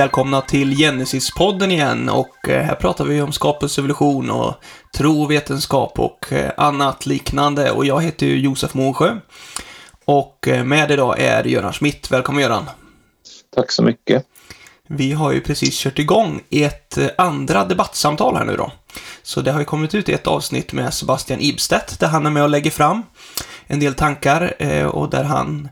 Välkomna till Genesis-podden igen och eh, här pratar vi om skapelse, evolution och tro, vetenskap och eh, annat liknande. Och jag heter ju Josef Månsjö. Och eh, med idag är Göran Schmidt. Välkommen Göran! Tack så mycket! Vi har ju precis kört igång ett andra debattsamtal här nu då. Så det har ju kommit ut ett avsnitt med Sebastian Ibstedt där han är med och lägger fram en del tankar och där han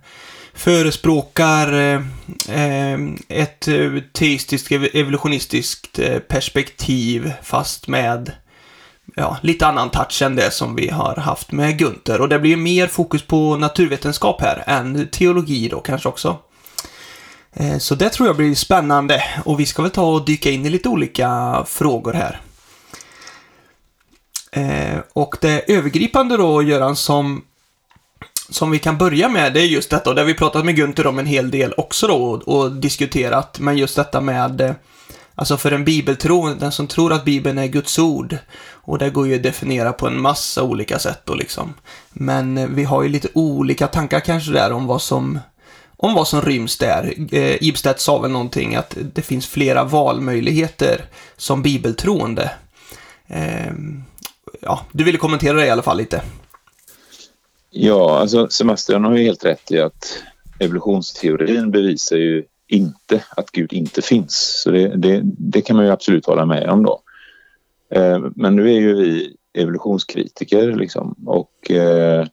förespråkar eh, eh ett eh, teistiskt evolutionistiskt eh, perspektiv fast med ja, lite annan touch än det som vi har haft med Gunther. Och det blir mer fokus på naturvetenskap här än teologi då kanske också. Så det tror jag blir spännande och vi ska väl ta och dyka in i lite olika frågor här. Och det övergripande då, Göran, som som vi kan börja med, det är just detta, och det har vi pratat med Gunther om en hel del också då och diskuterat, men just detta med eh, Alltså för en bibeltro, den som tror att bibeln är Guds ord. Och det går ju att definiera på en massa olika sätt då liksom. Men eh, vi har ju lite olika tankar kanske där om vad som om vad som ryms där. Eh, Ibstedt sa väl någonting att det finns flera valmöjligheter som bibeltroende. Eh, ja, du ville kommentera det i alla fall lite. Ja, alltså Sebastian har ju helt rätt i att evolutionsteorin bevisar ju inte att Gud inte finns. Så det, det, det kan man ju absolut hålla med om då. Eh, men nu är ju vi evolutionskritiker liksom och eh,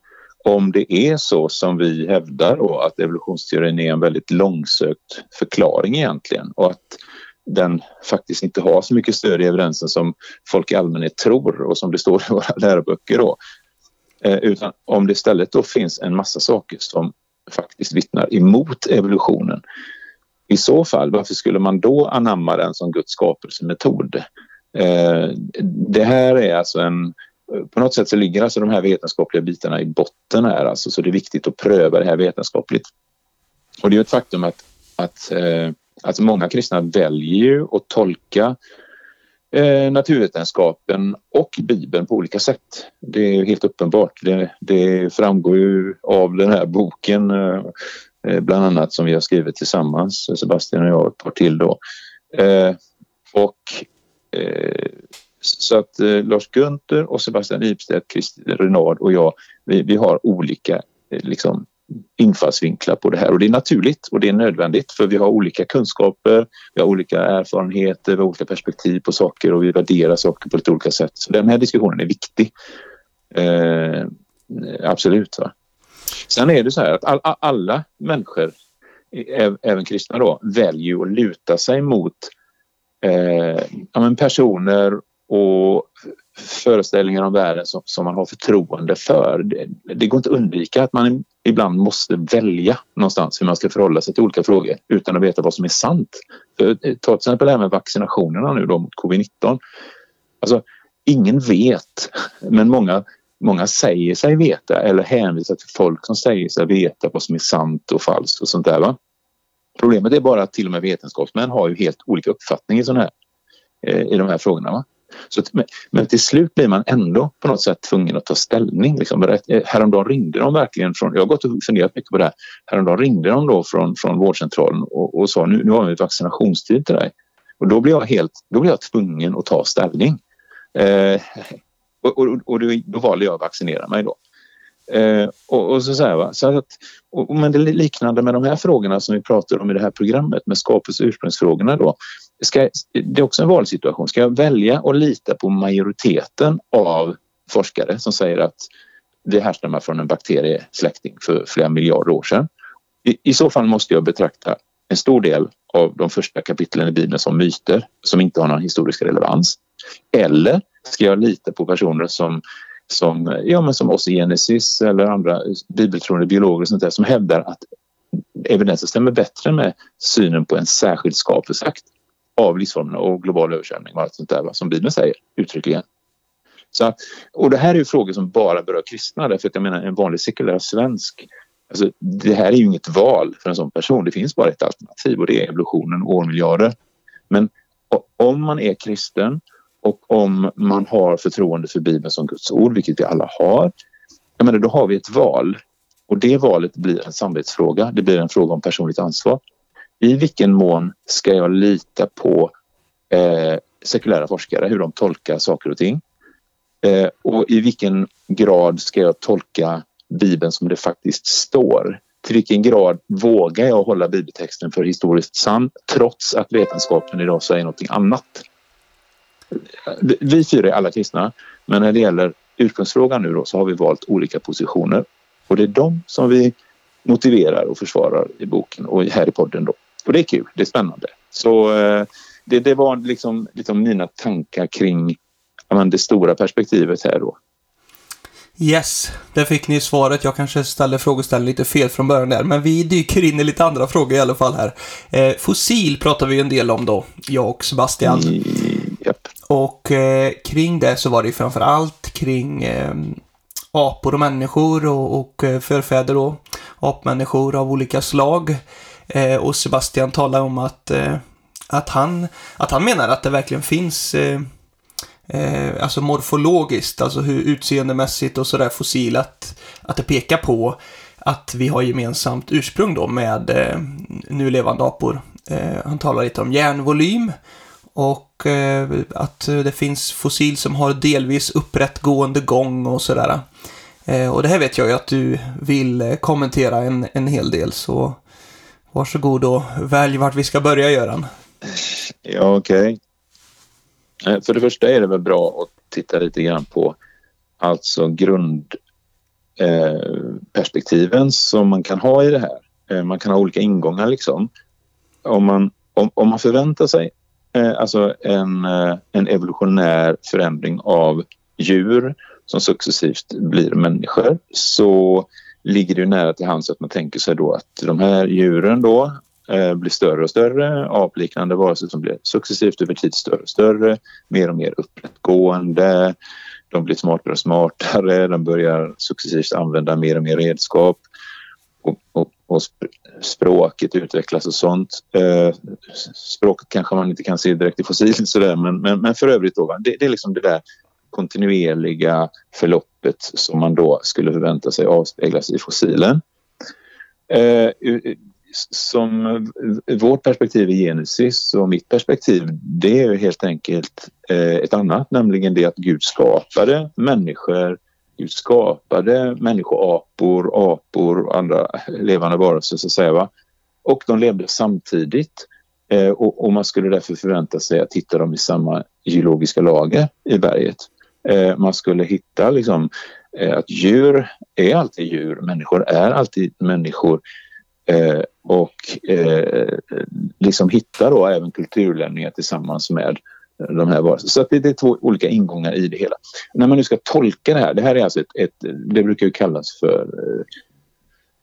om det är så som vi hävdar då att evolutionsteorin är en väldigt långsökt förklaring egentligen och att den faktiskt inte har så mycket stöd i evidensen som folk i allmänhet tror och som det står i våra läroböcker då Eh, utan om det istället då finns en massa saker som faktiskt vittnar emot evolutionen. I så fall, varför skulle man då anamma den som Guds skapelsemetod? Eh, det här är alltså en... På något sätt så ligger alltså de här vetenskapliga bitarna i botten här alltså, så det är viktigt att pröva det här vetenskapligt. Och det är ett faktum att, att eh, att många kristna väljer ju att tolka eh, naturvetenskapen och Bibeln på olika sätt. Det är helt uppenbart. Det, det framgår ju av den här boken eh, eh bland annat som vi har skrivit tillsammans, eh, Sebastian och jag och ett par till då. Eh, och eh, så att Lars Gunther och Sebastian Ibstedt, Kristin Renard och jag, vi, vi har olika liksom, infallsvinklar på det här och det är naturligt och det är nödvändigt för vi har olika kunskaper, vi har olika erfarenheter, vi har olika perspektiv på saker och vi värderar saker på lite olika sätt. Så den här diskussionen är viktig. Eh, absolut. Va? Sen är det så här att all, alla människor, även kristna då, väljer att luta sig mot eh, ja, personer och föreställningar om världen som, som man har förtroende för. Det, det, går inte att undvika att man ibland måste välja någonstans hur man ska förhålla sig till olika frågor utan att veta vad som är sant. För, eh, ta till exempel det här med vaccinationerna nu då mot covid-19. Alltså, ingen vet, men många, många säger sig veta eller hänvisar till folk som säger sig veta vad som är sant och falskt och sånt där. Va? Problemet är bara att till och med vetenskapsmän har ju helt olika uppfattning i, sån här, eh, i de här frågorna. Va? Så, men till slut blir man ändå på något sätt tvungen att ta ställning. Liksom. Eh, häromdagen ringde de verkligen från, jag har gått och funderat mycket på det här, häromdagen ringde de då från, från vårdcentralen och, och sa nu, nu har vi vaccinationstid till dig. Och då blir jag helt, då blir jag tvungen att ta ställning. Eh, och, och, och då, då valde jag att vaccinera mig då. Eh, och, och, så, så, här, va? så att, och, men det är liknande med de här frågorna som vi pratar om i det här programmet med skapelse och ursprungsfrågorna då. Ska, det är också en valsituation. Ska jag välja att lita på majoriteten av forskare som säger att vi härstammar från en bakteriesläkting för flera miljarder år sedan? I, I så fall måste jag betrakta en stor del av de första kapitlen i Bibeln som myter som inte har någon historisk relevans. Eller ska jag lita på personer som som, ja, men som oss i Genesis eller andra bibeltroende biologer och sånt där, som hävdar att evidensen stämmer bättre med synen på en särskild skapelseakt av livsformerna och global översvämning och allt sånt där som Bibeln säger uttryckligen. Så, och det här är ju frågor som bara berör kristna därför att jag menar en vanlig sekulär svensk Alltså, det här är ju inget val för en sån person. Det finns bara ett alternativ och det är evolutionen och årmiljarder. Men om man är kristen och om man har förtroende för Bibeln som Guds ord, vilket vi alla har, jag menar, då har vi ett val. Och det valet blir en samvetsfråga. Det blir en fråga om personligt ansvar i vilken mån ska jag lita på eh, sekulära forskare, hur de tolkar saker och ting? Eh, och i vilken grad ska jag tolka Bibeln som det faktiskt står? Till vilken grad vågar jag hålla bibeltexten för historiskt sann trots att vetenskapen idag säger någonting annat? Vi fyra är alla kristna, men när det gäller ursprungsfrågan nu då så har vi valt olika positioner och det är de som vi motiverar och försvarar i boken och här i podden då. Och det är kul, det är spännande. Så eh, det, det var liksom, liksom mina tankar kring men, det stora perspektivet här då. Yes, där fick ni svaret. Jag kanske ställer frågeställningen lite fel från början där, men vi dyker in i lite andra frågor i alla fall här. Eh, fossil pratar vi en del om då, jag och Sebastian. Mm, yep. Och eh, kring det så var det framför allt kring eh, apor och människor och, och eh, förfäder då. Apmänniskor av olika slag. Eh, och Sebastian talar om att, eh, att, han, att han menar att det verkligen finns eh, eh alltså morfologiskt, alltså hur utseendemässigt och sådär fossil, att det pekar på att vi har gemensamt ursprung då med eh, nu levande apor. Eh, han talar lite om järnvolym och eh, att det finns fossil som har delvis upprättgående gång och sådär. Eh, och det här vet jag ju att du vill eh, kommentera en, en hel del, så varsågod och välj vart vi ska börja, Göran. Ja, okej. Okay. För det första är det väl bra att titta lite grann på alltså grundperspektiven eh, som man kan ha i det här. Eh, man kan ha olika ingångar liksom. Om man, om, om man förväntar sig eh, alltså en, eh, en evolutionär förändring av djur som successivt blir människor så ligger det nära till hands att man tänker sig då att de här djuren då Eh, blir större och större, apliknande varelser som blir successivt över tid större och större, mer och mer upprättgående. De blir smartare och smartare, de börjar successivt använda mer och mer redskap och, och, och språket utvecklas och sånt. Eh, språket kanske man inte kan se direkt i fossilen sådär men, men, men för övrigt då, det, det är liksom det där kontinuerliga förloppet som man då skulle förvänta sig avspeglas i fossilen. Eh, som vårt perspektiv i Genesis och mitt perspektiv det är helt enkelt eh, ett annat, nämligen det att Gud skapade människor, Gud skapade människoapor, apor och andra levande varelser så att säga. Va? Och de levde samtidigt eh, och, och, man skulle därför förvänta sig att hitta dem i samma geologiska lager i berget. Eh, man skulle hitta liksom, eh, att djur är alltid djur, människor är alltid människor Eh, och eh, liksom hitta då även kulturlämningar tillsammans med de här varelserna. Så att det, det, är två olika ingångar i det hela. När man nu ska tolka det här, det här är alltså ett, ett det brukar ju kallas för eh,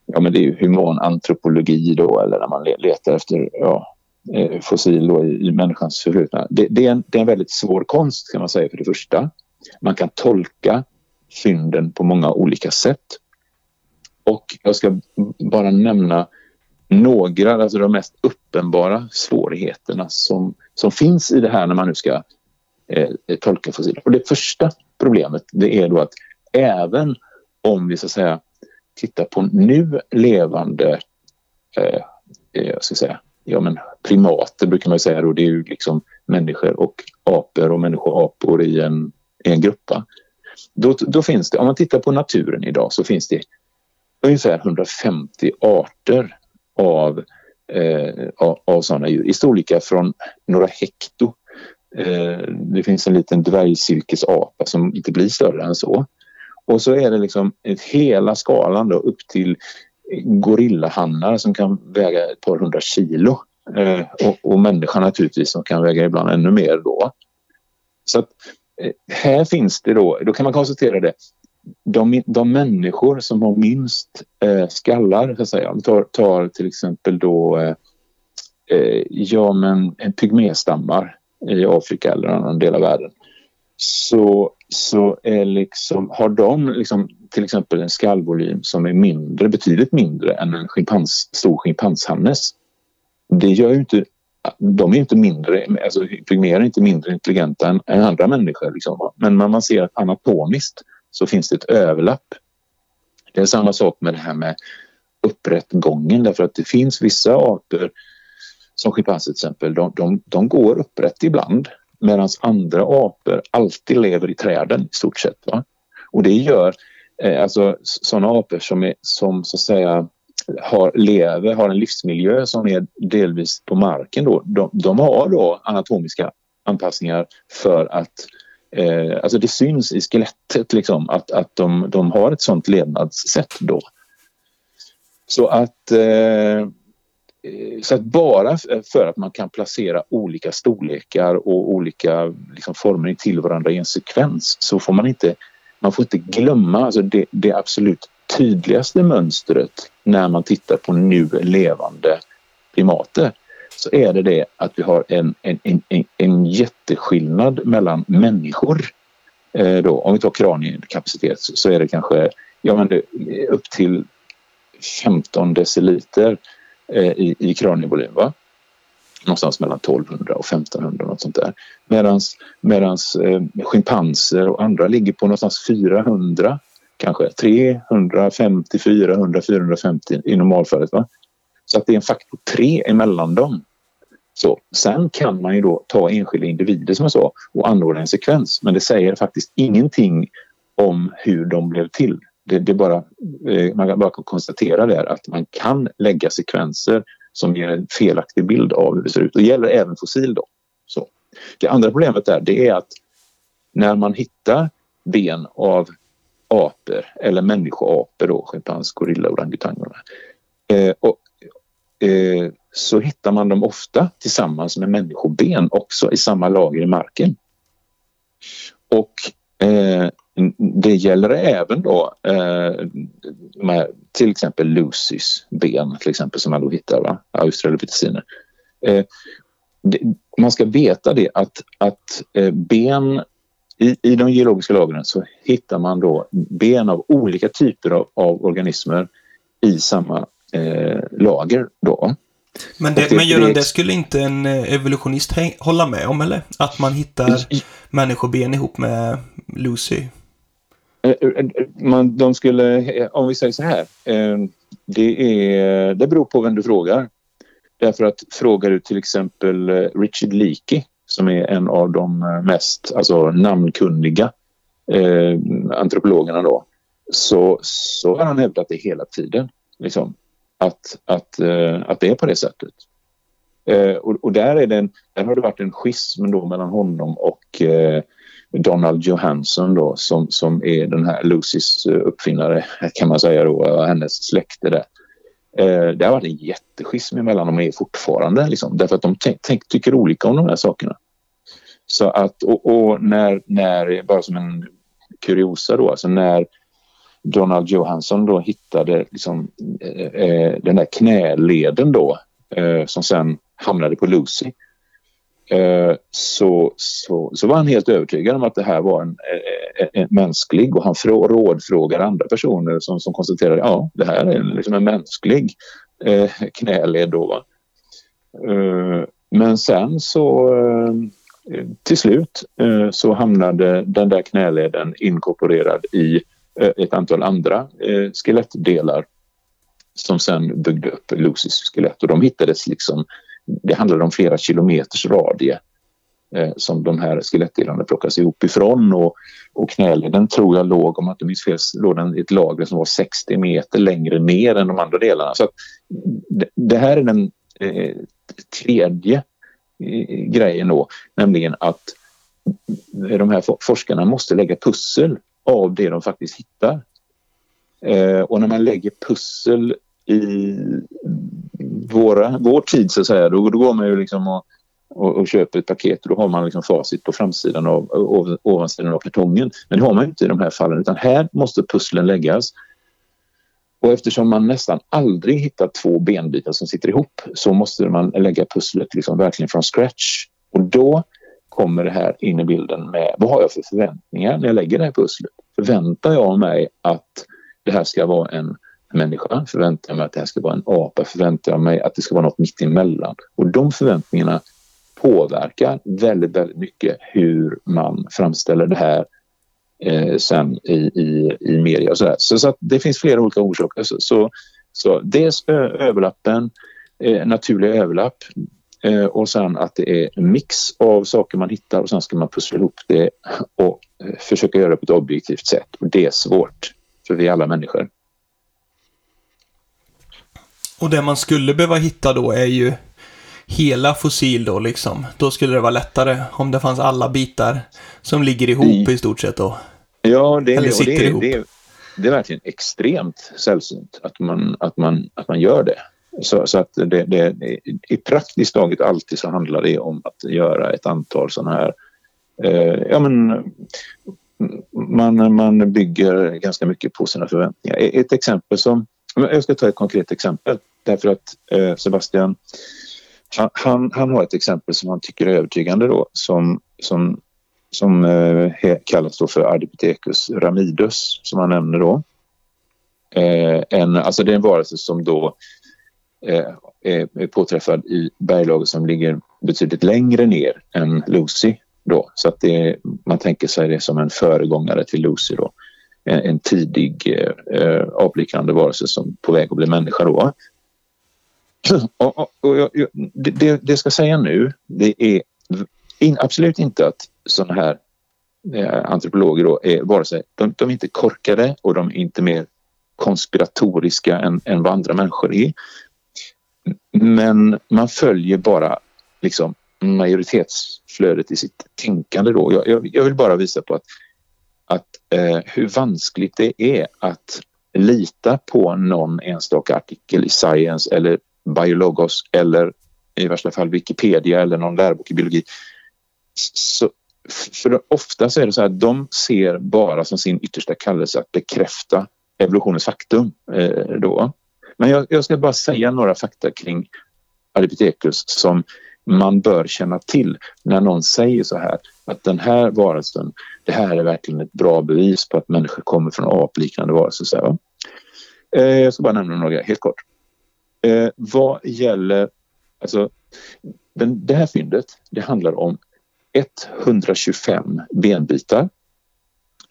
ja men det är ju humanantropologi då eller när man letar efter ja, eh, fossil då i, i människans förflutna. Det, det, är en, det är en väldigt svår konst kan man säga för det första. Man kan tolka fynden på många olika sätt. Och jag ska bara nämna några, alltså de mest uppenbara svårigheterna som, som finns i det här när man nu ska eh, tolka fossiler. Och det första problemet det är då att även om vi så att säga tittar på nu levande eh, eh jag ska säga, ja, men primater brukar man säga då, det är ju liksom människor och apor och människoapor i en, en gruppa. Då, då finns det, om man tittar på naturen idag så finns det ungefär 150 arter av, eh, av, av sådana djur i storlekar från några hekto. Eh, det finns en liten dvärgcirkusapa som inte blir större än så. Och så är det liksom hela skalan då upp till gorillahannar som kan väga ett par hundra kilo. Eh, och, och människan naturligtvis som kan väga ibland ännu mer då. Så att, Eh, här finns det då, då kan man konstatera det, de, de människor som har minst eh, skallar, så att säga, om vi tar, tar till exempel då eh, eh ja, men en pygméstammar i Afrika eller en annan del av världen. Så, så är liksom, har de liksom, till exempel en skallvolym som är mindre, betydligt mindre än en schimpans, stor schimpanshannes. Det gör ju inte de är inte mindre, alltså pygméer är inte mindre intelligenta än, än andra människor. Liksom. Men man ser att anatomiskt så finns det ett överlapp. Det är samma sak med det här med upprättgången därför att det finns vissa arter som schimpanser till exempel, de, de, de går upprätt ibland medan andra apor alltid lever i träden i stort sett. Va? Och det gör eh, alltså sådana apor som, är, som så att säga har, lever, har en livsmiljö som är delvis på marken då, de, de har då anatomiska anpassningar för att eh, alltså det syns i skelettet liksom att, att de, de har ett sånt levnadssätt då. Så att, eh, så att bara för att man kan placera olika storlekar och olika liksom, former till varandra i en sekvens så får man inte, man får inte glömma alltså det, det absolut tydligaste mönstret när man tittar på nu levande primater så är det det att vi har en, en, en, en jätteskillnad mellan människor. Eh, då, om vi tar kraniekapacitet så är det kanske ja, men det, upp till 15 deciliter eh, i, i kranievolym. Va? Någonstans mellan 1200 och 1500 något sånt där. Medans, medans eh, schimpanser och andra ligger på någonstans 400 kanske 350, 400, 450 i normalfallet. Va? Så att det är en faktor 3 emellan dem. Så, sen kan man ju då ta enskilda individer som jag sa och anordna en sekvens men det säger faktiskt ingenting om hur de blev till. Det, det bara, eh, man kan bara konstatera där att man kan lägga sekvenser som ger en felaktig bild av hur det ser ut. Det gäller även fossil. Då. Så. Det andra problemet där det är att när man hittar ben av apor eller människoapor då, schimpans, gorilla, orangutangerna. Eh, och, eh, så hittar man dem ofta tillsammans med människoben också i samma lager i marken. Och eh, det gäller även då eh, med till exempel Lucys ben till exempel som man då hittar, va? australopitheciner. Eh, man ska veta det att, att eh, ben i, I de geologiska lagren så hittar man då ben av olika typer av, av organismer i samma eh, lager. Då. Men, det, det, men Göran, det skulle inte en eh, evolutionist hålla med om, eller? Att man hittar människoben ihop med Lucy? Eh, eh, man, de skulle, om vi säger så här, det, är, det beror på vem du frågar. Därför att frågar du till exempel Richard Leakey som är en av de eh, mest alltså, namnkunniga eh, antropologerna då, så, så har han hävdat det hela tiden. Liksom, att, att, eh, att det är på det sättet. Eh, och, och, där, är det en, där har det varit en schism då mellan honom och eh, Donald Johansson då, som, som är den här Lucys eh, uppfinnare kan man säga då, hennes släkte där. Eh, det har varit en jätteschism mellan dem och är fortfarande liksom, därför att de tänk, tycker olika om de här sakerna. Så att, och, och, när, när, bara som en kuriosa då, alltså när Donald Johansson då hittade liksom, eh, eh, den där knäleden då eh, som sen hamnade på Lucy eh, så, så, så var han helt övertygad om att det här var en, en, en mänsklig och han rådfrågar andra personer som, som konstaterade ja det här är liksom en mänsklig eh, knäled då. Eh, men sen så Eh, till slut eh, så hamnade den där knäleden inkorporerad i eh, ett antal andra eh, skelettdelar som sen byggde upp Lucys skelett och de hittades liksom, det handlade om flera kilometers radie eh, som de här skelettdelarna plockas ihop ifrån och, och knäleden tror jag låg, om jag inte minns fel, låg den i ett lager som var 60 meter längre ner än de andra delarna. Så det, det, här är den eh, tredje grejen då, nämligen att de här forskarna måste lägga pussel av det de faktiskt hittar. Eh, och när man lägger pussel i våra, vår tid så att säga, då, då går man ju liksom och, och, och, köper ett paket och då har man liksom facit på framsidan av, av ovansidan av kartongen. Men det har man inte i de här fallen utan här måste pusslen läggas och eftersom man nästan aldrig hittar två benbitar som sitter ihop så måste man lägga pusslet liksom verkligen från scratch. Och då kommer det här in i bilden med vad har jag för förväntningar när jag lägger det här pusslet? Förväntar jag mig att det här ska vara en människa? Förväntar jag mig att det här ska vara en apa? Förväntar jag mig att det ska vara något mitt emellan? Och de förväntningarna påverkar väldigt, väldigt mycket hur man framställer det här eh, sen i, i, i media och sådär. Så, så det finns flera olika orsaker. Så, så, så dels överlappen, eh, naturliga överlapp Eh, och sen att det är en mix av saker man hittar och sen ska man pussla ihop det och eh, försöka göra det på ett objektivt sätt. Och det är svårt, för vi är alla människor. Och det man skulle behöva hitta då är ju hela fossil då liksom. Då skulle det vara lättare om det fanns alla bitar som ligger ihop I, i stort sett då. Ja, det, Eller sitter det, ihop. Det, det, är verkligen extremt sällsynt att man, att man, att man gör det. Så, så att det, det, i praktiskt taget alltid så handlar det om att göra ett antal sådana här eh, ja, men, man, man bygger ganska mycket på sina förväntningar. Ett exempel som... Jag ska ta ett konkret exempel därför att eh, Sebastian han, han har ett exempel som han tycker är övertygande då som, som, som eh, kallas då för Ardipithecus ramidus som han nämner då. Eh, en, alltså det är en varelse som då eh, är påträffad i berglager som ligger betydligt längre ner än Lucy. Då. Så att det, man tänker sig det som en föregångare till Lucy. Då. En, en tidig eh, apliknande varelse som på väg att bli människa. Då. Och, och, och jag, det, det ska säga nu, det är in, absolut inte att sådana här eh, antropologer då är vare sig, de, de, är inte korkade och de är inte mer konspiratoriska än, än vad andra människor är. Men man följer bara liksom majoritetsflödet i sitt tänkande då. Jag, jag, jag vill bara visa på att, att eh, hur vanskligt det är att lita på någon enstaka artikel i Science eller Biologos eller i värsta fall Wikipedia eller någon lärobok i biologi. Så, för ofta så är det så att de ser bara som sin yttersta kallelse att bekräfta evolutionens faktum. Eh, då. Men jag, jag, ska bara säga några fakta kring Adipithecus som man bör känna till när någon säger så här att den här varelsen, det här är verkligen ett bra bevis på att människor kommer från apliknande varelser. Så eh, jag ska bara nämna några helt kort. Eh, vad gäller... Alltså, den, det här fyndet det handlar om 125 benbitar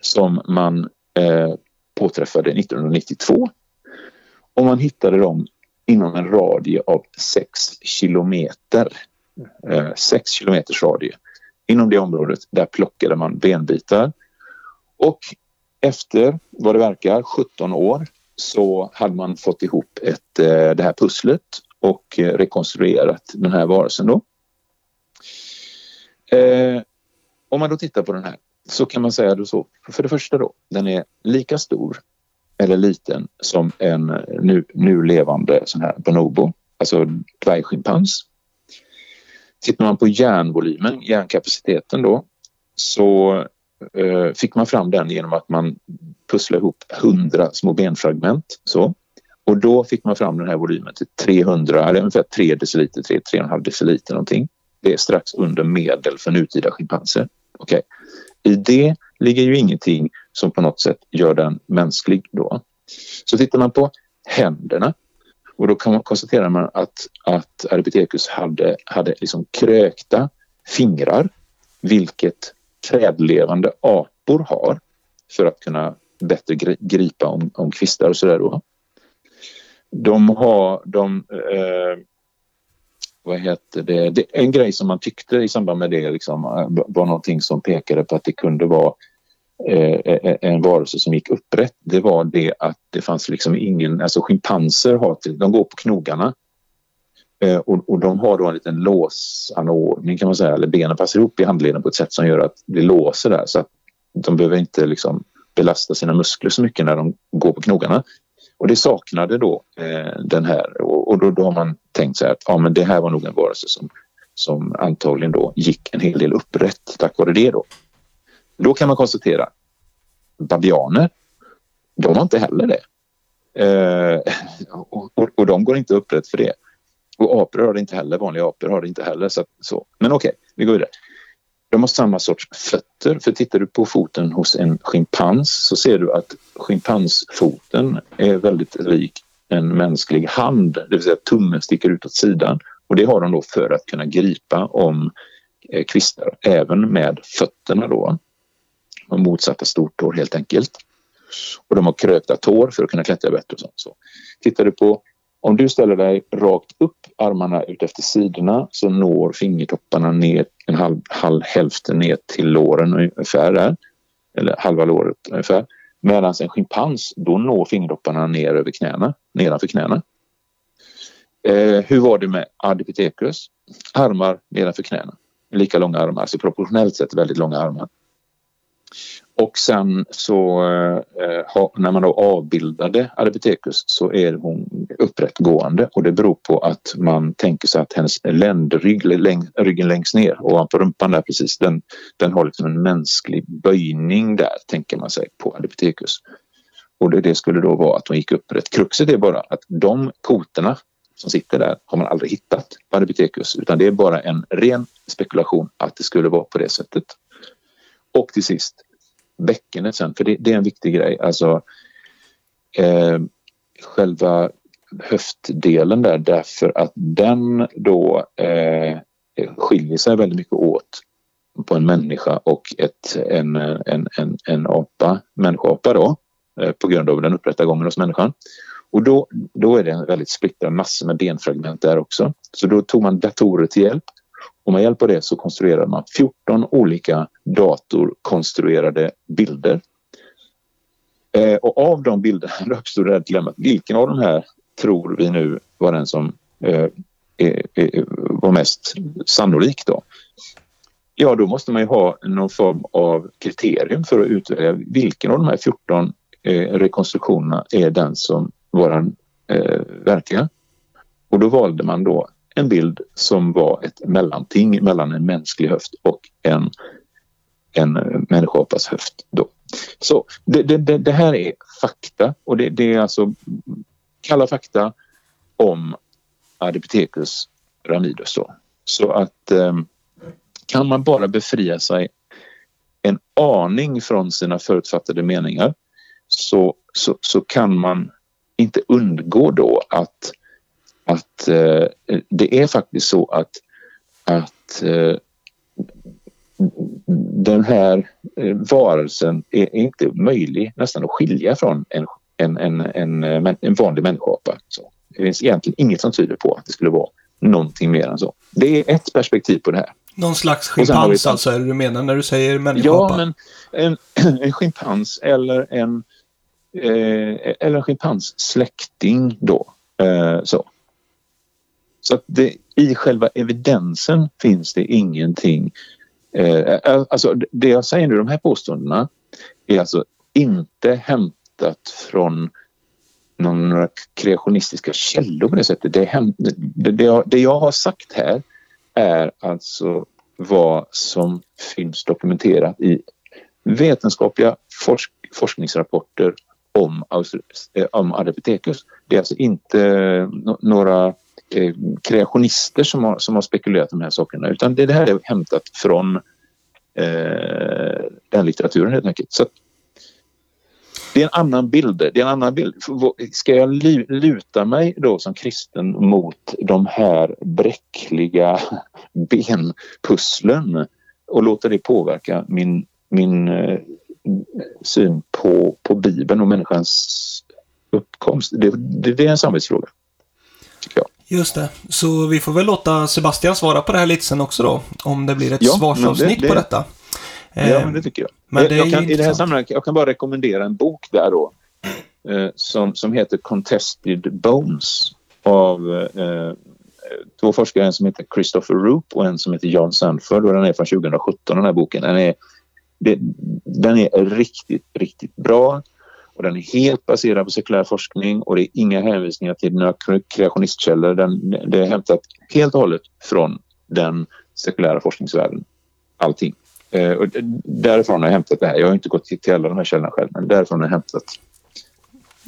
som man eh, påträffade 1992. Och man hittade dem inom en radie av 6 kilometer. 6 eh, kilometers radie. Inom det området där plockade man benbitar. Och efter vad det verkar 17 år så hade man fått ihop ett, eh, det här pusslet och eh, rekonstruerat den här varelsen. Då. Eh, om man då tittar på den här så kan man säga då så, för det första då, den är lika stor eller liten som en nu, nu levande sån här bonobo, alltså dvärgschimpans. Tittar man på järnvolymen, järnkapaciteten då, så eh, fick man fram den genom att man pusslade ihop 100 små benfragment. Så. Och då fick man fram den här volymen till 300, eller ungefär 3 deciliter, 3-3,5 deciliter någonting. Det är strax under medel för nutida schimpanser. Okay. I det ligger ju ingenting som på något sätt gör den mänsklig då. Så tittar man på händerna och då kan man konstatera man att, att Arbitecus hade, hade liksom krökta fingrar vilket trädlevande apor har för att kunna bättre gripa om, om kvistar och sådär då. De har, de, eh, vad heter det? det, en grej som man tyckte i samband med det liksom, eh, var någonting som pekade på att det kunde vara eh, eh, en varelse som gick upprätt. Det var det att det fanns liksom ingen, alltså schimpanser har, de går på knogarna Eh, och, och, de har då en liten låsanordning kan man säga, eller benen passar ihop i handleden på ett sätt som gör att det låser där så att de behöver inte liksom belasta sina muskler så mycket när de går på knogarna. Och det saknade då eh, den här och, och då, då, har man tänkt så här att ja, men det här var nog en varelse som, som antagligen då gick en hel del upprätt tack vare det då. Då kan man konstatera babianer, de har inte heller det. Eh, och, och, och de går inte upprätt för det. Och apor har det inte heller, vanliga apor har det inte heller. Så, så. Men okej, okay, vi går vidare. De har samma sorts fötter, för tittar du på foten hos en schimpans så ser du att schimpansfoten är väldigt lik en mänsklig hand, det vill säga tummen sticker ut åt sidan. Och det har de då för att kunna gripa om eh, kvistar, även med fötterna då. De motsatta stortår helt enkelt. Och de har krökta tår för att kunna klättra bättre. Och sånt. Så. Tittar du på om du ställer dig rakt upp, armarna ut efter sidorna så når fingertopparna ner en halv, halv hälften ner till låren ungefär där. Eller halva låret ungefär. Medan en schimpans, då når fingertopparna ner över knäna, nedanför knäna. Eh, hur var det med Ardipithecus? Armar nedanför knäna. Lika långa armar, alltså proportionellt sett väldigt långa armar. Och sen så eh, när man då avbildade Ardipithecus så är hon upprättgående och det beror på att man tänker sig att hennes ländrygg, läng, ryggen längst ner ovanpå rumpan där precis, den, den har liksom en mänsklig böjning där tänker man sig på Ardipithecus. Och det, det skulle då vara att hon gick upprätt. Kruxet är bara att de koterna som sitter där har man aldrig hittat på Ardipithecus utan det är bara en ren spekulation att det skulle vara på det sättet. Och till sist bäckenet sen, för det, det är en viktig grej. Alltså eh, själva höftdelen där därför att den då eh, skiljer sig väldigt mycket åt på en människa och ett, en, en, en, en apa, människoapa då eh, på grund av den upprätta gången hos människan. Och då, då är det en väldigt splittrad massa med benfragment där också. Så då tog man datorer till hjälp och med hjälp av det så konstruerade man 14 olika datorkonstruerade bilder. Eh, och av de bilderna uppstod det här dilemmat. Vilken av de här tror vi nu var den som eh, eh, var mest sannolik då? Ja, då måste man ju ha någon form av kriterium för att utvärdera vilken av de här 14 eh, rekonstruktionerna är den som var den eh, verkliga. Och då valde man då en bild som var ett mellanting mellan en mänsklig höft och en, en människoapas höft. Då. Så det, det, det, här är fakta och det, det, är alltså kalla fakta om Ardipithecus ramidus. Då. Så att ehm, kan man bara befria sig en aning från sina förutfattade meningar så, så, så kan man inte undgå då att att eh, det är faktiskt så att, att eh, den här eh, varelsen är inte möjlig nästan att skilja från en, en, en, en, en vanlig människoapa. Så det finns egentligen inget som tyder på att det skulle vara någonting mer än så. Det är ett perspektiv på det här. Någon slags schimpans alltså, är det du menar när du säger människoapa? Ja, men en, en schimpans eller en, eh, eller en schimpans släkting då. Eh, så. Så att det, i själva evidensen finns det ingenting. Eh, eh, alltså det jag säger nu, de här påståendena är alltså inte hämtat från några kreationistiska källor på det sättet. Det, hämt, det, det, jag, det jag har sagt här är alltså vad som finns dokumenterat i vetenskapliga forsk, forskningsrapporter om, eh, om Ardipithecus. Det är alltså inte eh, några eh, kreationister som har, som har spekulerat de här sakerna utan det, det här är hämtat från eh, den litteraturen helt enkelt. Så det är en annan bild. Det är en annan bild. Ska jag luta mig då som kristen mot de här bräckliga benpusslen och låta det påverka min, min eh, syn på, på Bibeln och människans uppkomst? Det, det, det är en samvetsfråga. Tycker jag. Just det. Så vi får väl låta Sebastian svara på det här lite sen också då. Om det blir ett ja, svarsavsnitt det, det, på detta. Ja, men eh, det tycker jag. Men jag, jag kan, I det här sammanhanget jag kan bara rekommendera en bok där då. Eh, som, som heter Contested Bones av eh, två forskare, en som heter Christopher Roop och en som heter John Sanford och den är från 2017 den här boken. Den är, det, den är riktigt, riktigt bra. Och den är helt baserad på sekulär forskning och det är inga hänvisningar till några kreationistkällor. Den, det är hämtat helt och hållet från den sekulära forskningsvärlden. Allting. Eh, och därifrån har jag hämtat det här. Jag har inte gått till alla de här källorna själv, men därifrån har jag hämtat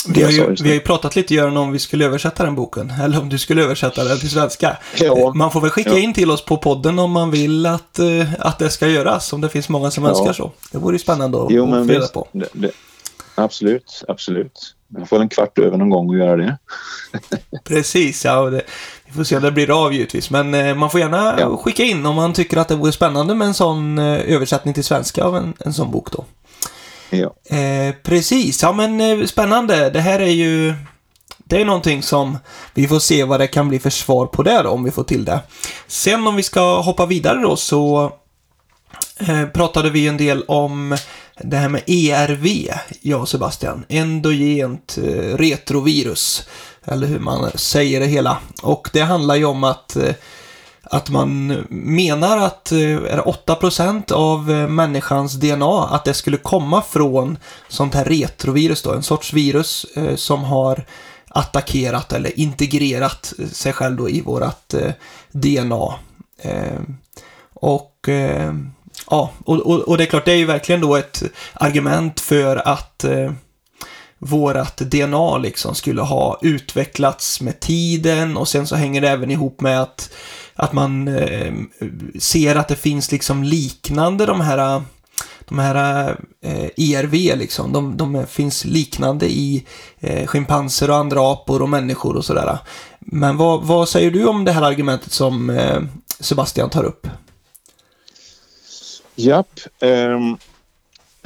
vi har, ju, vi har ju pratat lite Göran om vi skulle översätta den boken. Eller om du skulle översätta den till svenska. Ja. Man får väl skicka ja. in till oss på podden om man vill att, uh, att det ska göras. Om det finns många som ja. önskar så. Det vore ju spännande att jo, få reda på. Det, det, Absolut, absolut. Jag får en kvart över någon gång att göra det. Precis, ja. Det, vi får se om det blir av givetvis. Men eh, man får gärna ja. skicka in om man tycker att det vore spännande med en sån eh, översättning till svenska av en, en sån bok då. Ja. Eh, precis, ja men eh, spännande. Det här är ju Det är någonting som vi får se vad det kan bli för svar på det då, om vi får till det. Sen om vi ska hoppa vidare då så eh, pratade vi en del om det här med ERV, jag och Sebastian. Endogent eh, retrovirus. Eller hur man säger det hela. Och det handlar ju om att eh, att man menar att eh, är 8% av människans DNA att det skulle komma från sånt här retrovirus då, en sorts virus som har attackerat eller integrerat sig själv då i vårat DNA. Och ja, och, och, och, det är klart, det är ju verkligen då ett argument för att eh, vårat DNA liksom skulle ha utvecklats med tiden och sen så hänger det även ihop med att att man eh, ser att det finns liksom liknande de här de här eh, ERV liksom, de, de, finns liknande i eh, schimpanser och andra apor och människor och sådär. Men vad, vad säger du om det här argumentet som eh, Sebastian tar upp? Japp. Um,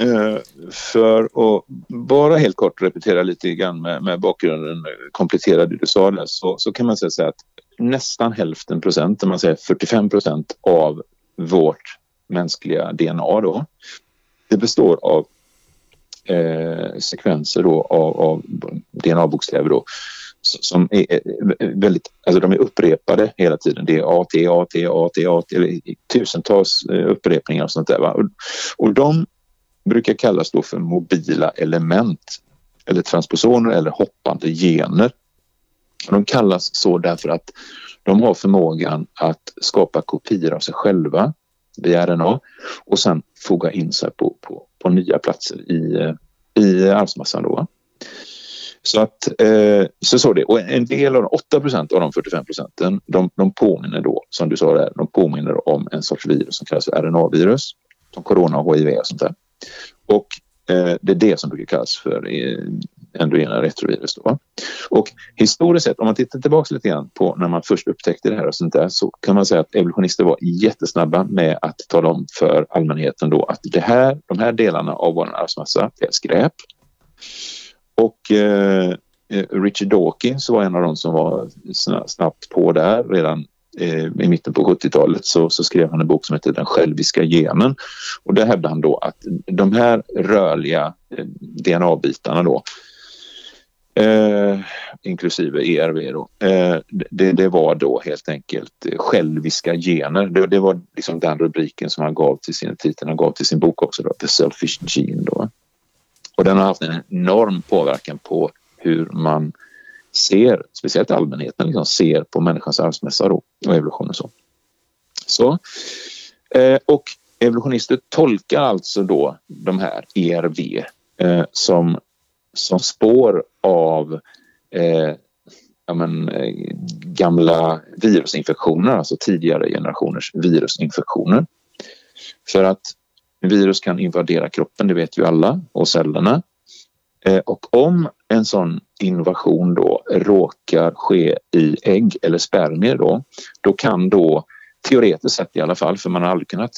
uh, för att bara helt kort repetera lite grann med, med bakgrunden, komplettera det du sa där, så, så kan man säga att nästan hälften procent, man säger 45 procent av vårt mänskliga DNA då. Det består av eh, sekvenser då av, av DNA-bokstäver då som är eh, väldigt, alltså de är upprepade hela tiden. Det är AT, AT, AT, AT, tusentals eh, upprepningar och sånt där. Va? Och, och de brukar kallas då för mobila element eller transposoner eller hoppande gener. De kallas så därför att de har förmågan att skapa kopior av sig själva via RNA och sen foga in sig på, på, på nya platser i, eh, i arvsmassan. Då. Så att eh, så såg det. Och en del av de 8 procent av de 45 procenten, de, de påminner då, som du sa där, de påminner om en sorts virus som kallas för RNA-virus, som corona och HIV och sånt där. Och eh, det är det som brukar kallas för eh, endogena retrovirus. Då. Och historiskt sett, om man tittar tillbaka lite grann på när man först upptäckte det här och sånt där så kan man säga att evolutionister var jättesnabba med att tala om för allmänheten då att det här, de här delarna av vår arvsmassa är skräp. Och eh, eh, Richard Dawkins var en av de som var snabbt på där redan eh, i mitten på 70-talet så, så, skrev han en bok som heter Den själviska genen. Och där hävdade han då att de här rörliga eh, DNA-bitarna då eh, inklusive ERV då, eh, det, det, var då helt enkelt eh, själviska gener. Det, det, var liksom den rubriken som han gav till sin titel, han gav till sin bok också, då, The Selfish Gene. Då. Och den har haft en enorm påverkan på hur man ser, speciellt allmänheten, liksom ser på människans arvsmässa då, och evolution och så. så eh, och evolutionister tolkar alltså då de här ERV eh, som som spår av eh, ja, men, eh, gamla virusinfektioner, alltså tidigare generationers virusinfektioner. För att virus kan invadera kroppen, det vet ju alla, och cellerna. Eh, och om en sån invasion då råkar ske i ägg eller spermier då, då kan då teoretiskt sett i alla fall, för man har aldrig kunnat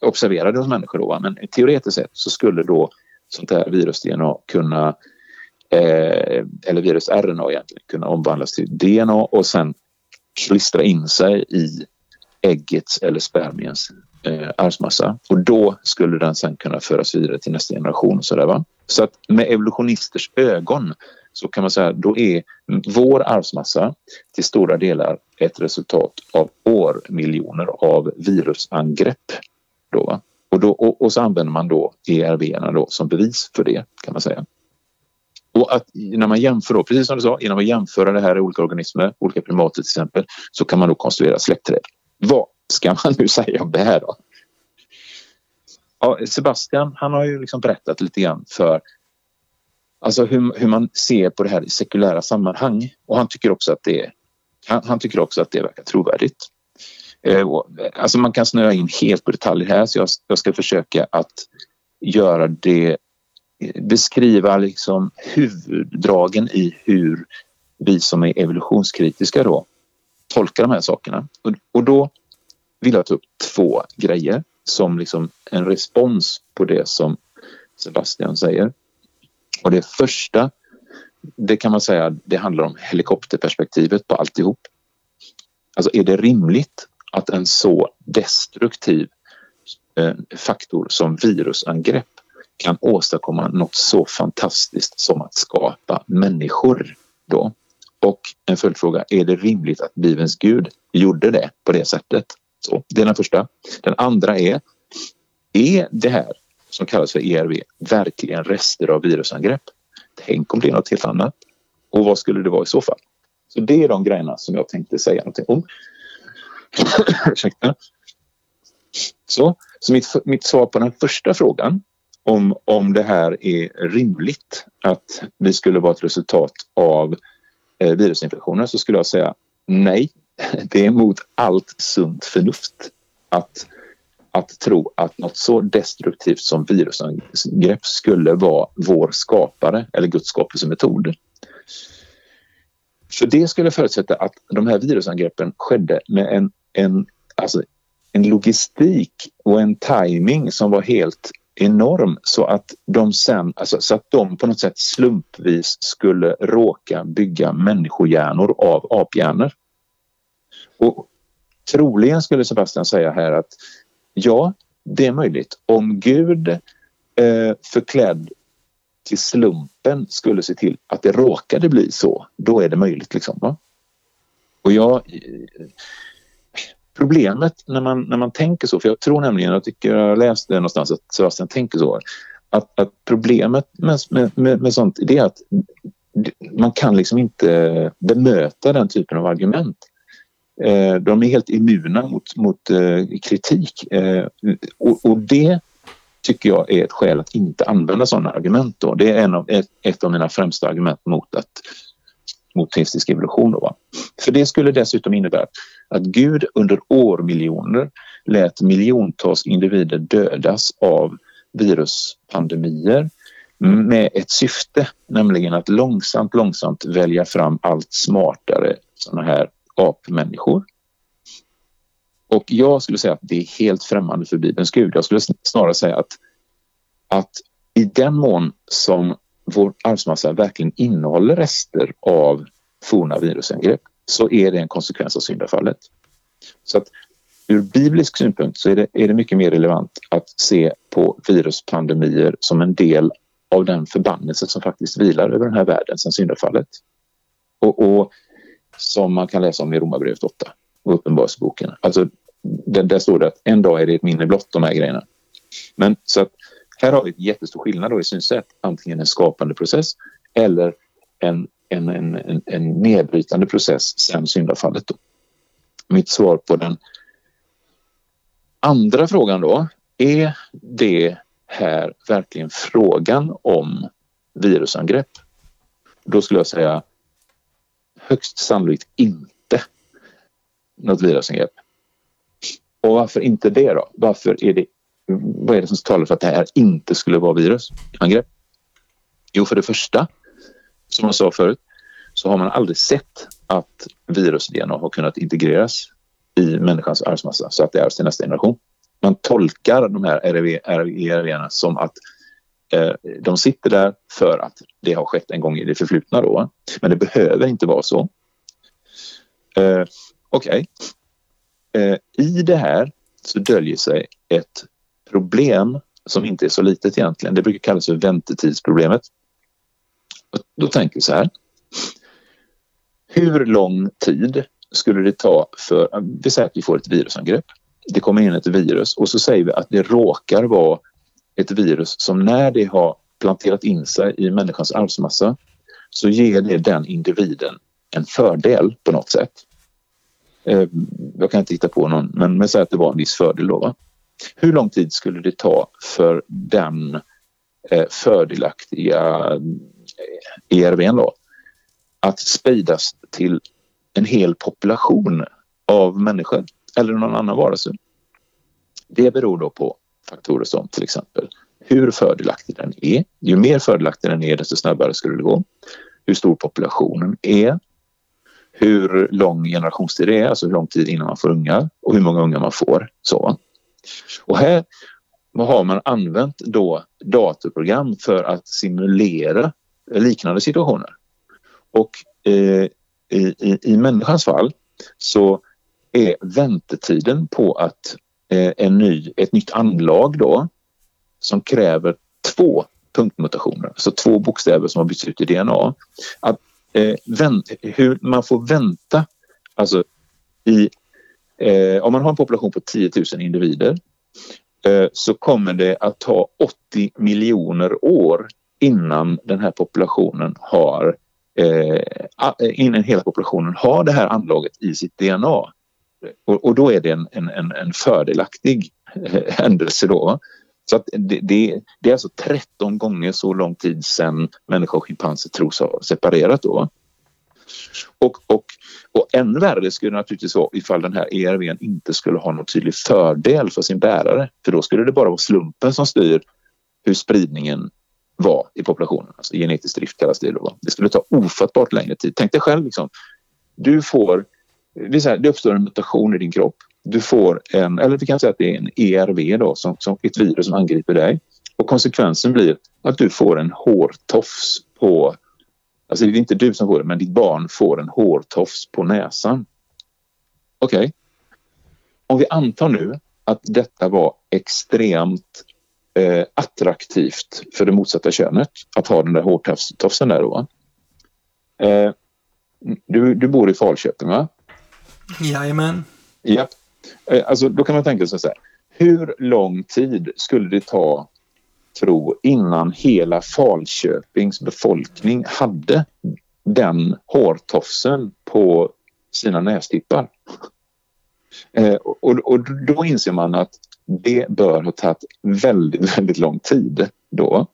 observera det hos människor då, men teoretiskt sett så skulle då sånt här virus-DNA kunna eh, eller virus-RNA egentligen kunna omvandlas till DNA och sen klistra in sig i äggets eller spermiens eh, arvsmassa och då skulle den sen kunna föras vidare till nästa generation. Och så, där, va? så att med evolutionisters ögon så kan man säga då är vår arvsmassa till stora delar ett resultat av årmiljoner av virusangrepp. Då, va? Och, då, och, och, så använder man då ERV då som bevis för det kan man säga. Och att när man jämför då, precis som du sa, genom att jämföra det här i olika organismer, olika primater till exempel, så kan man då konstruera släktträd. Vad ska man nu säga om det här då? Ja, Sebastian, han har ju liksom berättat lite grann för alltså hur, hur man ser på det här i sekulära sammanhang och han tycker också att det, han, han tycker också att det verkar trovärdigt. Eh, alltså man kan snöa in helt på detaljer här så jag, jag ska försöka att göra det beskriva liksom huvuddragen i hur vi som är evolutionskritiska då tolkar de här sakerna. Och, och då vill jag ta upp två grejer som liksom en respons på det som Sebastian säger. Och det första det kan man säga, det handlar om helikopterperspektivet på alltihop. Alltså är det rimligt att en så destruktiv eh, faktor som virusangrepp kan åstadkomma något så fantastiskt som att skapa människor då? Och en följdfråga, är det rimligt att Bibelns Gud gjorde det på det sättet? Så, det är den första. Den andra är, är det här som kallas för ERV verkligen rester av virusangrepp? Tänk om det är något helt annat. Och vad skulle det vara i så fall? Så det är de grejerna som jag tänkte säga någonting om. Ursäkta. Så, så mitt, mitt svar på den första frågan om, om det här är rimligt att vi skulle vara ett resultat av eh, virusinfektioner så skulle jag säga nej. Det är emot allt sunt förnuft att, att tro att något så destruktivt som virusangrepp skulle vara vår skapare eller Guds skapelsemetod. För det skulle förutsätta att de här virusangreppen skedde med en, en, alltså en logistik och en timing som var helt enorm så att de sen, alltså, så att de på något sätt slumpvis skulle råka bygga människohjärnor av aphjärnor. Och troligen skulle Sebastian säga här att ja, det är möjligt. Om Gud eh, förklädd till slumpen skulle se till att det råkade bli så, då är det möjligt. Liksom, va? Och jag, eh, problemet när man, när man tänker så, för jag tror nämligen, jag tycker jag läste någonstans att Sebastian tänker så, att, att problemet med, med, med sånt det är att man kan liksom inte bemöta den typen av argument. Eh, de är helt immuna mot, mot eh, kritik eh, och, och det tycker jag är ett skäl att inte använda sådana argument. Då. Det är en av, ett, ett av mina främsta argument mot, att, mot teistisk evolution. Då, va? För det skulle dessutom innebära att Gud under årmiljoner lät miljontals individer dödas av viruspandemier med ett syfte, nämligen att långsamt, långsamt välja fram allt smartare sådana här apmänniskor och jag skulle säga att det är helt främmande för Bibelns Gud. Jag skulle snarare säga att, att i den mån som vår arvsmassa verkligen innehåller rester av forna virusangrepp så är det en konsekvens av syndafallet. Så att ur biblisk synpunkt så är det, är det mycket mer relevant att se på viruspandemier som en del av den förbannelse som faktiskt vilar över den här världen sedan syndafallet. Och, och som man kan läsa om i Romarbrevet 8 och Uppenbarelseboken. Alltså där, där står det att en dag är det ett minne blott, de här grejerna. Men så att här har vi en jättestor skillnad då i synsätt. Antingen en skapande process eller en, en, en, en, nedbrytande process sen syndafallet. Då. Mitt svar på den andra frågan då. Är det här verkligen frågan om virusangrepp? Då skulle jag säga högst sannolikt inte något virusangrepp. Och varför inte det då? Varför är det, vad är det som talar för att det här inte skulle vara virusangrepp? Jo, för det första, som jag sa förut, så har man aldrig sett att virus-DNA har kunnat integreras i människans arvsmassa så att det ärvs till nästa generation. Man tolkar de här RV, som att Eh, de sitter där för att det har skett en gång i det förflutna. Då. Men det behöver inte vara så. Eh, Okej, okay. Eh, I det här så döljer sig ett problem som inte är så litet egentligen. Det brukar kallas för väntetidsproblemet. Då tänker vi så här. Hur lång tid skulle det ta för... Vi säger att vi får ett virusangrepp. Det kommer in ett virus och så säger vi att det råkar vara ett virus som när det har planterat in sig i människans arvsmassa så ger det den individen en fördel på något sätt. Eh, jag kan inte hitta på någon, men, men säg att det var en viss fördel då. Va? Hur lång tid skulle det ta för den eh, fördelaktiga eh, ERVn då att spridas till en hel population av människor eller någon annan varelse? Det beror då på faktorer som till exempel hur fördelaktig den är. Ju mer fördelaktig den är desto snabbare skulle det gå. Hur stor populationen är hur lång generationstid det är, alltså hur lång tid innan man får ungar och hur många ungar man får. Så. Och här har man använt då datorprogram för att simulera liknande situationer. Och eh, i, i, i människans fall så är väntetiden på att Eh, en ny, ett nytt anlag då som kräver två punktmutationer, alltså två bokstäver som har bytts ut i DNA. Att, eh, vänt, hur man får vänta, alltså i, eh, om man har en population på 10 000 individer eh, så kommer det att ta 80 miljoner år innan den här populationen har eh, innan hela populationen har det här anlaget i sitt DNA. Och, och då är det en, en, en fördelaktig eh, händelse då. Så att det, det, det, är alltså 13 gånger så lång tid sedan människa och schimpanser tros ha separerat då. Och, och, och än värre skulle det naturligtvis vara ifall den här ERVn inte skulle ha någon tydlig fördel för sin bärare. För då skulle det bara vara slumpen som styr hur spridningen var i populationen. Alltså genetisk drift kallas det då. Det skulle ta ofattbart längre tid. Tänk dig själv liksom. Du får, det, är så här, det uppstår en mutation i din kropp. Du får en, eller vi kan säga att det är en ERV då, som, som ett virus som angriper dig. Och konsekvensen blir att du får en hårtofs på, alltså det är inte du som får det, men ditt barn får en hårtofs på näsan. Okej. Okay. Om vi antar nu att detta var extremt eh, attraktivt för det motsatta könet att ha den där hårtofsen där då. Eh, du, du bor i Falköping va? Jajamän. Ja. Eh, alltså, då kan man tänka sig så här. Hur lång tid skulle det ta tro innan hela Falköpings befolkning hade den hårtofsen på sina nästippar? Eh, och, och, då inser man att det bör ha tagit väldigt, väldigt lång tid då.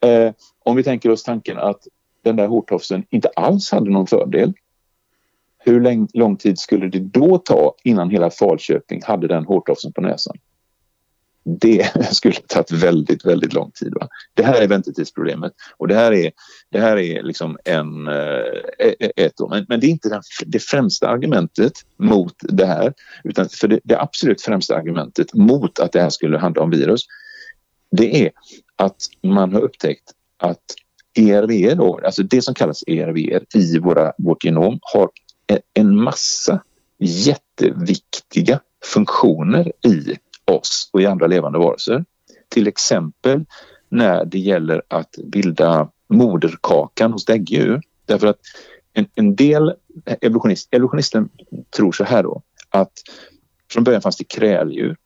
Eh, om vi tänker oss tanken att den där hårtofsen inte alls hade någon fördel. Hur lång tid skulle det då ta innan hela Falköping hade den hårtofsen på näsan? det skulle tagit väldigt, väldigt lång tid. Va? Det här är väntetidsproblemet och det här är, det här är liksom en, äh, ett år. Men, men, det är inte den, det främsta argumentet mot det här utan för det, det absolut främsta argumentet mot att det här skulle handla om virus det är att man har upptäckt att ERV, då, alltså det som kallas ERV i våra, vårt genom har en massa jätteviktiga funktioner i oss och i andra levande varelser. Till exempel när det gäller att bilda moderkakan hos däggdjur. Därför att en, en del evolutionist, evolutionisten tror så här då att från början fanns det kräldjur,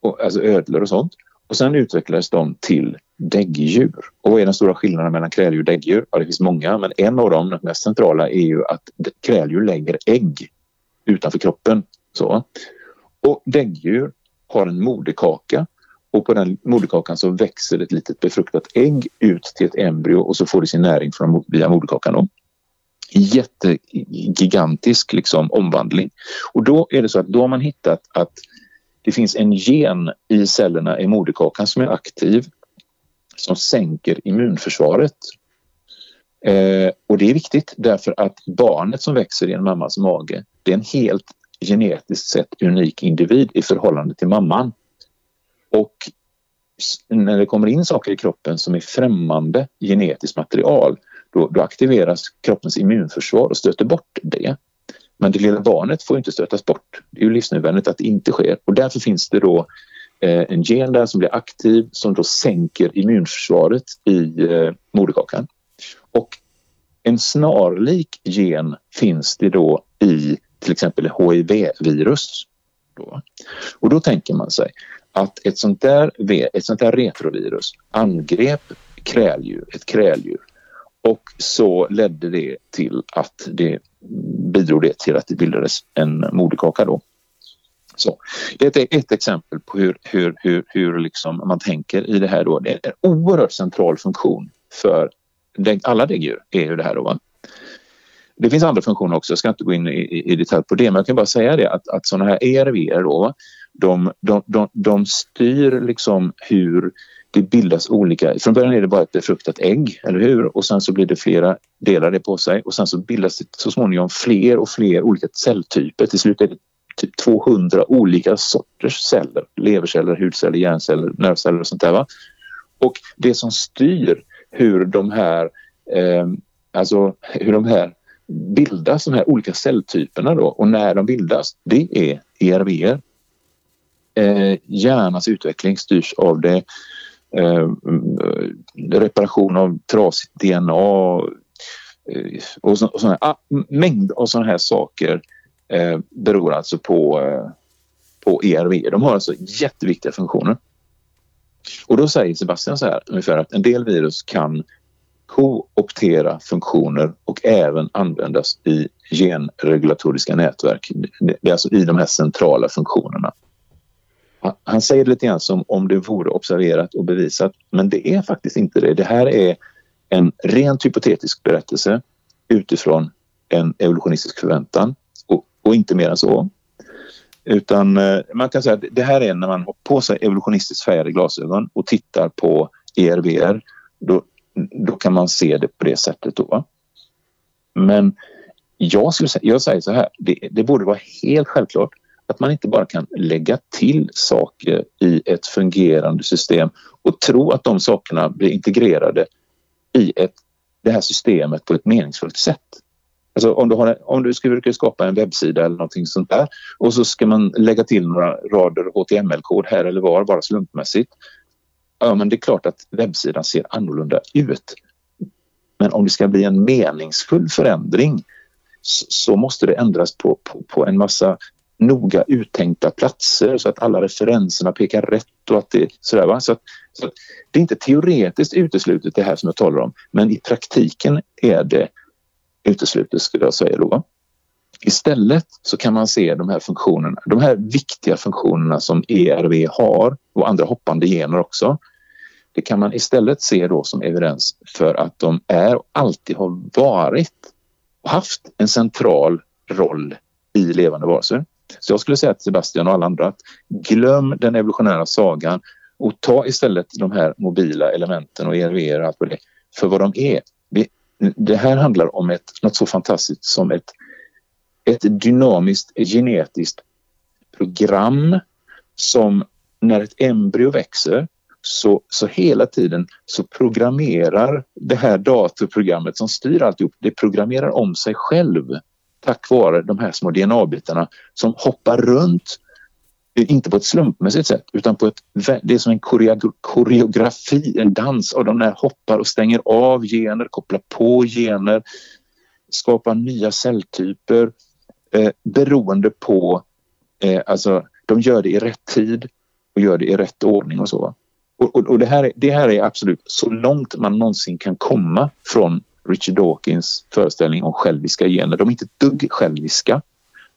och, alltså ödlor och sånt. Och sen utvecklades de till däggdjur. Och vad är den stora skillnaden mellan kräldjur och däggdjur? Ja, det finns många, men en av dem, den mest centrala, är ju att kräldjur lägger ägg utanför kroppen. Så. Och däggdjur har en moderkaka och på den moderkakan så växer ett litet befruktat ägg ut till ett embryo och så får det sin näring från, via moderkakan. Då. Jättegigantisk liksom, omvandling. Och då är det så att då har man hittat att det finns en gen i cellerna i moderkakan som är aktiv som sänker immunförsvaret. Eh, och det är viktigt därför att barnet som växer i en mammas mage det är en helt genetiskt sett unik individ i förhållande till mamman. Och när det kommer in saker i kroppen som är främmande genetiskt material då, då aktiveras kroppens immunförsvar och stöter bort det. Men det lilla barnet får inte stötas bort. Det är ju livsnödvändigt att det inte sker och därför finns det då eh, en gen där som blir aktiv som då sänker immunförsvaret i eh, moderkakan. Och en snarlik gen finns det då i till exempel HIV-virus. Då. Och då tänker man sig att ett sånt där, ett sånt där retrovirus angrep kräldjur, ett kräldjur och så ledde det till att det bidrog det till att det bildades en moderkaka då. Så, det är ett exempel på hur, hur, hur, hur liksom man tänker i det här. Då. Det är en oerhört central funktion för alla däggdjur. är ju det här. Då, va? Det finns andra funktioner också, jag ska inte gå in i, i detalj på det men jag kan bara säga det att, att sådana här ERV då, de, de, de, de styr liksom hur det bildas olika, från början är det bara ett befruktat ägg, eller hur? Och sen så blir det flera delar det på sig och sen så bildas det så småningom fler och fler olika celltyper. Till slut är det typ 200 olika sorters celler, leverceller, hudceller, hjärnceller, nervceller och sånt där. Va? Och det som styr hur de här eh, alltså hur de här bildas, de här olika celltyperna då och när de bildas, det är ERV. Eh, hjärnans utveckling styrs av det. Eh, reparation av trasigt DNA eh, och, så, och såna, ah, mängd av sådana här saker eh, beror alltså på, eh, på ERV. De har alltså jätteviktiga funktioner. Och då säger Sebastian så här ungefär att en del virus kan kooptera funktioner och även användas i genregulatoriska nätverk. Det är alltså i de här centrala funktionerna. Han säger det lite grann som om det vore observerat och bevisat, men det är faktiskt inte det. Det här är en rent hypotetisk berättelse utifrån en evolutionistisk förväntan och, och inte mer än så. Utan eh, man kan säga att det här är när man har på sig evolutionistiskt färgade glasögon och tittar på ERVR. Då, då kan man se det på det sättet. Då. Men jag, skulle, jag säger så här, det, det borde vara helt självklart att man inte bara kan lägga till saker i ett fungerande system och tro att de sakerna blir integrerade i ett, det här systemet på ett meningsfullt sätt. Alltså om du, har, om du ska försöka skapa en webbsida eller någonting sånt där och så ska man lägga till några rader HTML-kod här eller var bara slumpmässigt. Ja, men det är klart att webbsidan ser annorlunda ut. Men om det ska bli en meningsfull förändring så, så måste det ändras på, på, på, en massa noga uttänkta platser så att alla referenserna pekar rätt och att det sådär va. Så, att, så att det är inte teoretiskt uteslutet det här som jag talar om men i praktiken är det uteslutet skulle jag säga då. Istället så kan man se de här funktionerna, de här viktiga funktionerna som ERV har och andra hoppande gener också. Det kan man istället se då som evidens för att de är och alltid har varit och haft en central roll i levande varelser. Så jag skulle säga till Sebastian och alla andra att glöm den evolutionära sagan och ta istället de här mobila elementen och ERV och allt vad det för vad de är. Det, det här handlar om ett, något så fantastiskt som ett, ett dynamiskt genetiskt program som när ett embryo växer så, så hela tiden så programmerar det här datorprogrammet som styr alltihop, det programmerar om sig själv tack vare de här små DNA-bitarna som hoppar runt eh, inte på ett slumpmässigt sätt utan på ett, det är som en koreografi, en dans av de där hoppar och stänger av gener, kopplar på gener, skapar nya celltyper eh, beroende på, eh, alltså de gör det i rätt tid och gör det i rätt ordning och så. Och, och, och det, här, det här är absolut så långt man någonsin kan komma från Richard Dawkins föreställning om själviska gener. De är inte ett dugg själviska.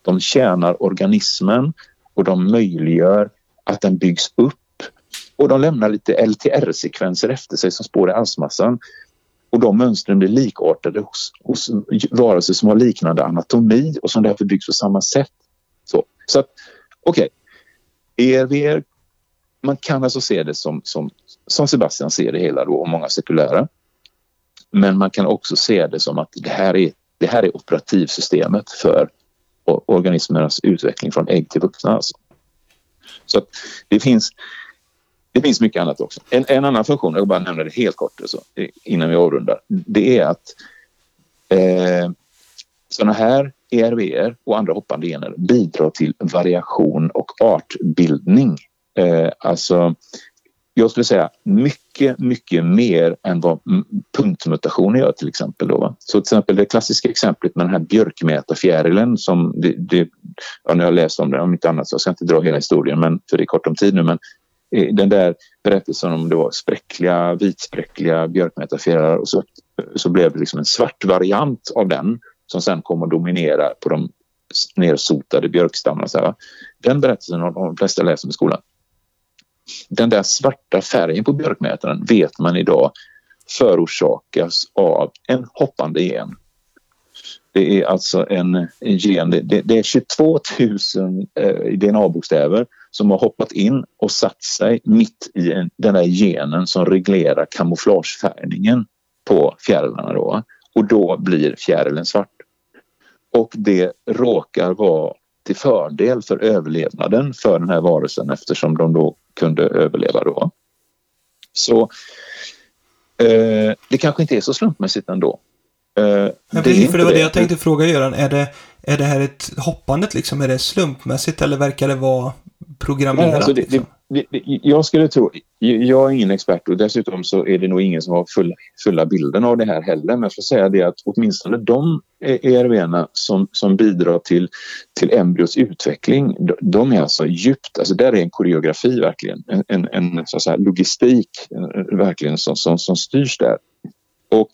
De tjänar organismen och de möjliggör att den byggs upp och de lämnar lite LTR-sekvenser efter sig som spår i arvsmassan. Och de mönstren blir likartade hos, hos varelser som har liknande anatomi och som därför byggs på samma sätt. Så, så att okej, okay. ERVR, man kan alltså se det som, som, som Sebastian ser det hela då och många sekulära. Men man kan också se det som att det här är, det här är operativsystemet för organismernas utveckling från ägg till vuxna. Alltså. Så det finns, det finns mycket annat också. En, en annan funktion, jag bara nämner det helt kort alltså, innan vi avrundar. Det är att eh, sådana här ERVR och andra hoppande gener bidrar till variation och artbildning. Eh, alltså jag skulle säga mycket, mycket mer än vad punktmutationer gör till exempel. Då, va? Så till exempel det klassiska exemplet med den här björkmätarfjärilen som det, det, ja, nu har jag läst om det om inte annat så jag ska inte dra hela historien men för det är kort om tid nu men eh, den där berättelsen om det var spräckliga, vitspräckliga björkmätarfjärilar och så, så blev det liksom en svart variant av den som sen kom att dominera på de nersotade björkstammarna. Så här, Den berättelsen har de flesta läst om i skolan den där svarta färgen på björkmätaren vet man idag förorsakas av en hoppande gen. Det är alltså en, en gen, det, det, är 22 000 eh, DNA-bokstäver som har hoppat in och satt sig mitt i en, den där genen som reglerar kamouflagefärgningen på fjärilarna då. Och då blir fjärilen svart. Och det råkar vara till fördel för överlevnaden för den här varelsen eftersom de då kunde överleva då. Så eh, det kanske inte är så slumpmässigt ändå. Uh, det precis, för det var det jag tänkte fråga Göran. Är det, är det här ett hoppandet liksom? Är det slumpmässigt eller verkar det vara programmerat? Nej, alltså det, liksom? Jag skulle tro, jag är ingen expert och dessutom så är det nog ingen som har full, fulla bilden av det här heller. Men jag ska säga det att åtminstone de ERV som, som bidrar till, till embryos utveckling, de, de är alltså djupt, alltså där är en koreografi verkligen, en, en, en så att säga, logistik verkligen som, som, som styrs där. Och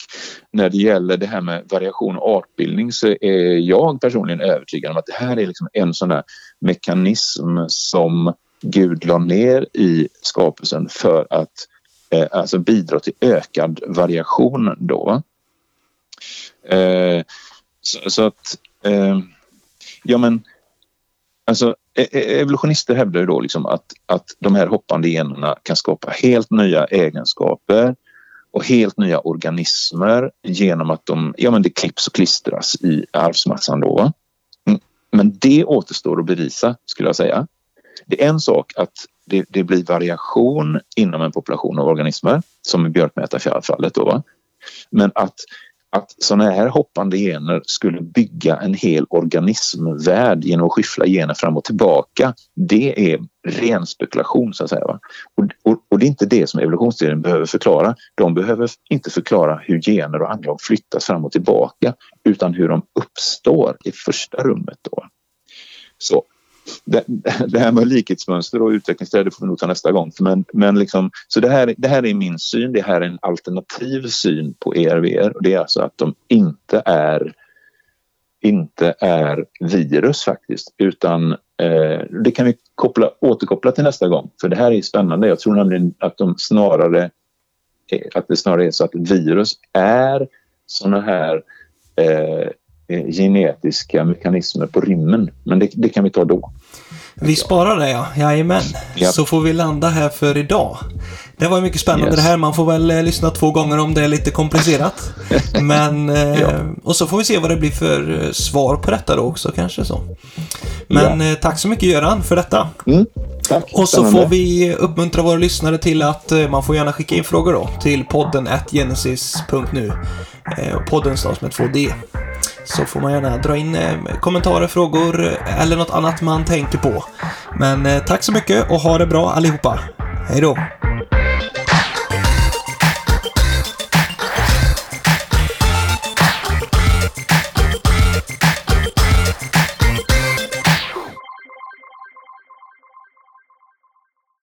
när det gäller det här med variation och artbildning så är jag personligen övertygad om att det här är liksom en sån där mekanism som Gud la ner i skapelsen för att eh, alltså bidra till ökad variation då. Eh, så, så, att, eh, ja men, alltså e-, e-, evolutionister hävdar ju då liksom att, att de här hoppande generna kan skapa helt nya egenskaper och helt nya organismer genom att de, ja men det klipps och klistras i arvsmassan då. Mm, men det återstår att bevisa skulle jag säga. Det är en sak att det, det blir variation inom en population av organismer, som i björkmätarfallet då. Men att, att sådana här hoppande gener skulle bygga en hel organismvärld genom att skyffla gener fram och tillbaka, det är ren spekulation så att säga. Och, och, och, det är inte det som evolutionsteorin behöver förklara. De behöver inte förklara hur gener och anlag flyttas fram och tillbaka utan hur de uppstår i första rummet. Då. Så det, det, här med likhetsmönster och utvecklingsträd får vi nog ta nästa gång. Men, men liksom, så det här, det här är min syn. Det här är en alternativ syn på ERVR Och det är alltså att de inte är inte är virus faktiskt utan eh, det kan vi koppla, återkoppla till nästa gång för det här är spännande. Jag tror nämligen att de snarare eh, att det snarare är så att virus är såna här Eh, genetiska mekanismer på rymmen. Men det, det kan vi ta då. Vi sparar det ja, jajamän. Yep. Så får vi landa här för idag. Det var mycket spännande yes. det här. Man får väl eh, lyssna två gånger om det är lite komplicerat. Men, eh, ja. och så får vi se vad det blir för eh, svar på detta då också kanske så. Men ja. eh, tack så mycket Göran för detta. Mm, tack. Och så får vi uppmuntra våra lyssnare till att eh, man får gärna skicka in frågor då till podden genesis.nu. Eh, podden stavas med 2D så får man gärna dra in eh, kommentarer, frågor eller något annat man tänker på. Men eh, tack så mycket och ha det bra allihopa. Hej då!